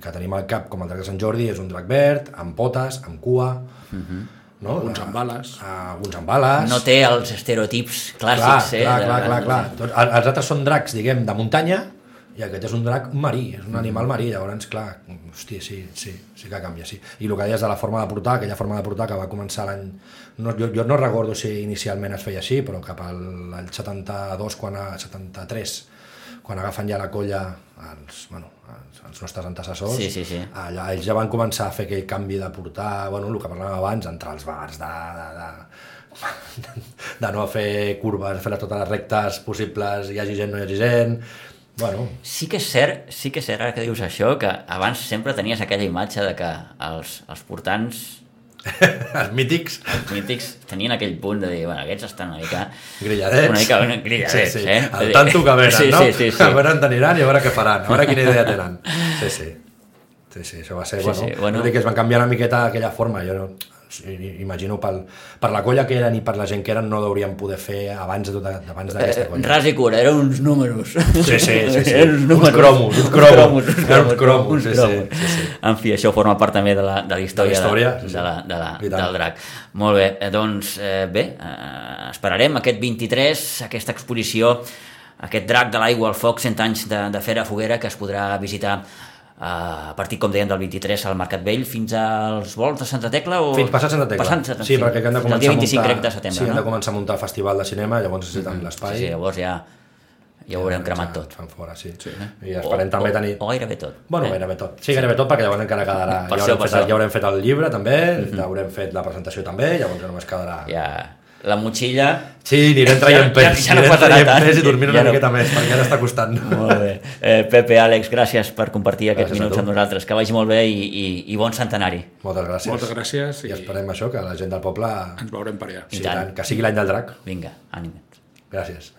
que tenim al cap, com el drac de Sant Jordi, és un drac verd, amb potes, amb cua, uh -huh. no? Alguns amb bales. Ah, alguns amb bales. No té els estereotips clar, clàssics, eh? clar, de- clar, clar, de- clar. Tots, el- els altres són dracs, diguem, de muntanya, i aquest és un drac marí, és un animal marí, llavors, clar, hòstia, sí, sí, sí que canvia, sí. I el que deies de la forma de portar, aquella forma de portar que va començar l'any... No, jo, jo no recordo si inicialment es feia així, però cap al l'any 72, quan a, 73, quan agafen ja la colla els, bueno, els, els nostres antecessors, Sí, sí, sí. allà ells ja van començar a fer aquell canvi de portar, bueno, el que parlàvem abans, entrar als bars, de, de, de, de no fer curves, fer totes les rectes possibles, hi hagi gent, no hi hagi gent... Bueno, Sí que és cert, sí que és cert ara que dius això, que abans sempre tenies aquella imatge de que els, els portants els mítics, els mítics tenien aquell punt de dir, bueno, aquests estan una mica... grilladets. Una mica una grilladets, sí, sí. eh? El tanto que venen, Sí, no? sí, sí, sí. A veure on aniran i a veure què faran, a veure quina idea tenen. Sí, sí. Sí, sí, això va ser, Sí, bueno, sí, bueno. no dic que es van canviar una miqueta aquella forma, jo no, imagino pel, per la colla que eren i per la gent que eren no hauríem poder fer abans de tot, abans d'aquesta Eh, colla. ras i cura, eren uns números. Sí, sí, sí, sí. Eren uns, Uns números. cromos, uns Uns cromos. cromos, uns Eren uns cromos, cromos, uns sí, sí, cromos. sí, sí. En fi, això forma part també de la, de la història, De la història, de, sí, sí. de, la, de la, del drac. Molt bé, eh, doncs eh, bé, eh, esperarem aquest 23, aquesta exposició, aquest drac de l'aigua al foc, 100 anys de, de Fera Foguera, que es podrà visitar a partir, com dèiem, del 23 al Mercat Vell fins als vols de Santa Tecla? O... Fins passat Santa Tecla. Passant Santa sí, perquè hem de començar dia a 25, muntar, crec, de setembre, sí, hem no? de començar a muntar el festival de cinema, llavors necessitem l'espai. Sí, sí, llavors ja, ja ho haurem cremat tot. Fan fora, sí. sí. I esperem o, també o, tenir... O gairebé tot. Bueno, eh? gairebé tot. Sí, gairebé tot, perquè llavors encara quedarà... Per ja, haurem fet, ja haurem fet el llibre, també, ja haurem fet la presentació, també, llavors ja només quedarà... Ja, la motxilla... Sí, anirem traient Ja- pes, ja- ja no anirem traient tant. pes i dormir una Ja no- miqueta més, perquè ara està costant. Molt bé. Eh, Pepe, Àlex, gràcies per compartir aquests Gràcies minuts amb nosaltres. Que vagi molt bé i, i, i bon centenari. Moltes gràcies. Moltes gràcies I i esperem això, que la gent del poble... ens veurem per allà. I Sí, tant. tant, que sigui l'any del drac. Vinga, ànims. Gràcies.